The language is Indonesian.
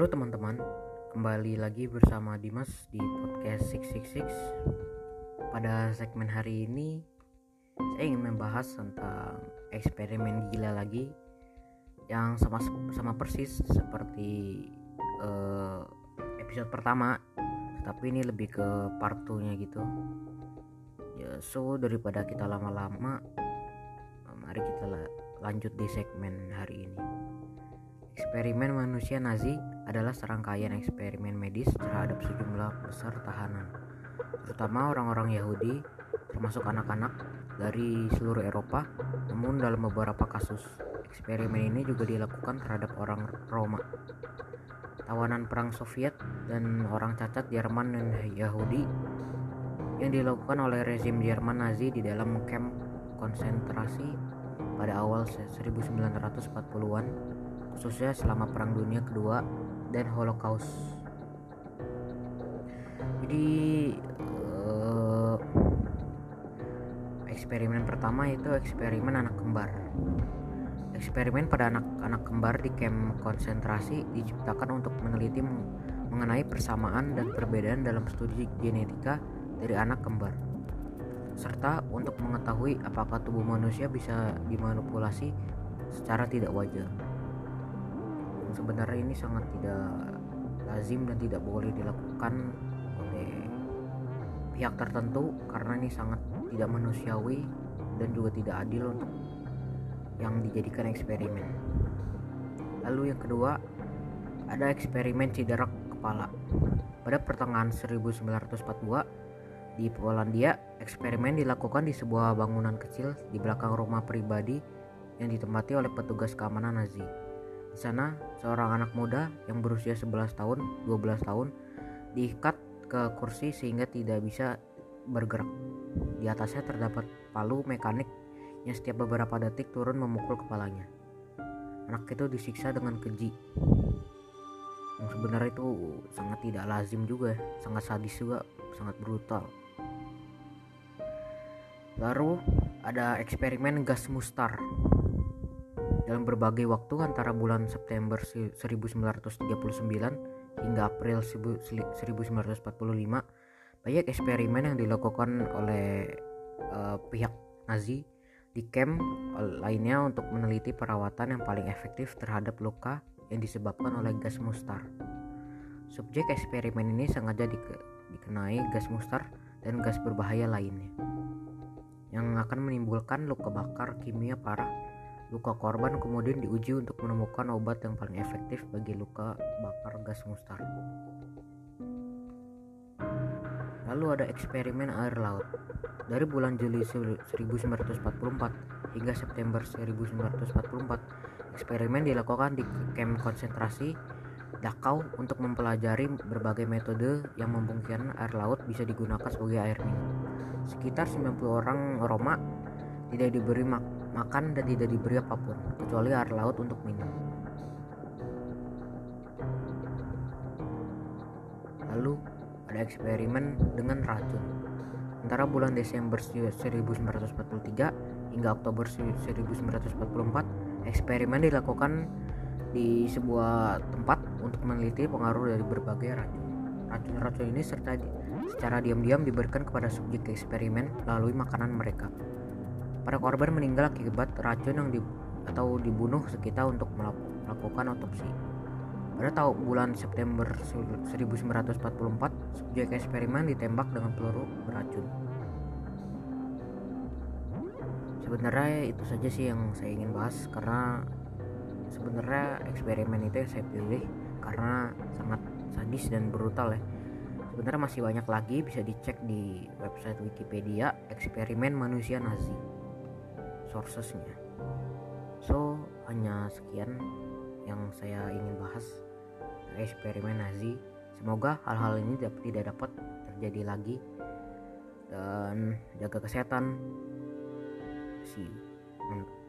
Halo teman-teman, kembali lagi bersama Dimas di podcast 666. Pada segmen hari ini, saya ingin membahas tentang eksperimen gila lagi yang sama sama persis seperti uh, episode pertama, tapi ini lebih ke part 2-nya gitu. Ya, so daripada kita lama-lama, mari kita lanjut di segmen hari ini. Eksperimen manusia Nazi adalah serangkaian eksperimen medis terhadap sejumlah besar tahanan, terutama orang-orang Yahudi, termasuk anak-anak dari seluruh Eropa. Namun dalam beberapa kasus, eksperimen ini juga dilakukan terhadap orang Roma, tawanan perang Soviet, dan orang cacat Jerman dan Yahudi yang dilakukan oleh rezim Jerman Nazi di dalam camp konsentrasi pada awal 1940-an khususnya selama Perang Dunia Kedua dan Holocaust. Jadi uh, eksperimen pertama itu eksperimen anak kembar. Eksperimen pada anak-anak kembar di kamp konsentrasi diciptakan untuk meneliti mengenai persamaan dan perbedaan dalam studi genetika dari anak kembar serta untuk mengetahui apakah tubuh manusia bisa dimanipulasi secara tidak wajar sebenarnya ini sangat tidak lazim dan tidak boleh dilakukan oleh pihak tertentu karena ini sangat tidak manusiawi dan juga tidak adil untuk yang dijadikan eksperimen. Lalu yang kedua, ada eksperimen ciderak kepala. Pada pertengahan 1942 di Polandia, eksperimen dilakukan di sebuah bangunan kecil di belakang rumah pribadi yang ditempati oleh petugas keamanan Nazi. Di sana, seorang anak muda yang berusia 11 tahun, 12 tahun diikat ke kursi sehingga tidak bisa bergerak. Di atasnya terdapat palu mekanik yang setiap beberapa detik turun memukul kepalanya. Anak itu disiksa dengan keji. Yang sebenarnya itu sangat tidak lazim juga, sangat sadis juga, sangat brutal. Lalu ada eksperimen gas mustar dalam berbagai waktu antara bulan September 1939 hingga April 1945, banyak eksperimen yang dilakukan oleh uh, pihak Nazi di camp lainnya untuk meneliti perawatan yang paling efektif terhadap luka yang disebabkan oleh gas mustar. Subjek eksperimen ini sengaja dikenai gas mustar dan gas berbahaya lainnya yang akan menimbulkan luka bakar kimia parah Luka korban kemudian diuji untuk menemukan obat yang paling efektif bagi luka bakar gas mustar. Lalu ada eksperimen air laut. Dari bulan Juli 1944 hingga September 1944, eksperimen dilakukan di kamp konsentrasi Dachau untuk mempelajari berbagai metode yang memungkinkan air laut bisa digunakan sebagai air minum. Sekitar 90 orang Roma tidak diberi mak makan dan tidak diberi apa pun kecuali air laut untuk minum. Lalu ada eksperimen dengan racun. Antara bulan Desember 1943 hingga Oktober 1944, eksperimen dilakukan di sebuah tempat untuk meneliti pengaruh dari berbagai racun. Racun-racun ini serta secara diam-diam diberikan kepada subjek eksperimen melalui makanan mereka. Para korban meninggal akibat racun yang di, atau dibunuh sekitar untuk melakukan otopsi. Pada tahun bulan September 1944, subjek eksperimen ditembak dengan peluru beracun. Sebenarnya itu saja sih yang saya ingin bahas karena sebenarnya eksperimen itu yang saya pilih karena sangat sadis dan brutal ya. Sebenarnya masih banyak lagi bisa dicek di website Wikipedia eksperimen manusia Nazi. Sourcesnya. So hanya sekian yang saya ingin bahas. Eksperimen Nazi. Semoga hal-hal ini tidak dapat terjadi lagi. Dan jaga kesehatan. See you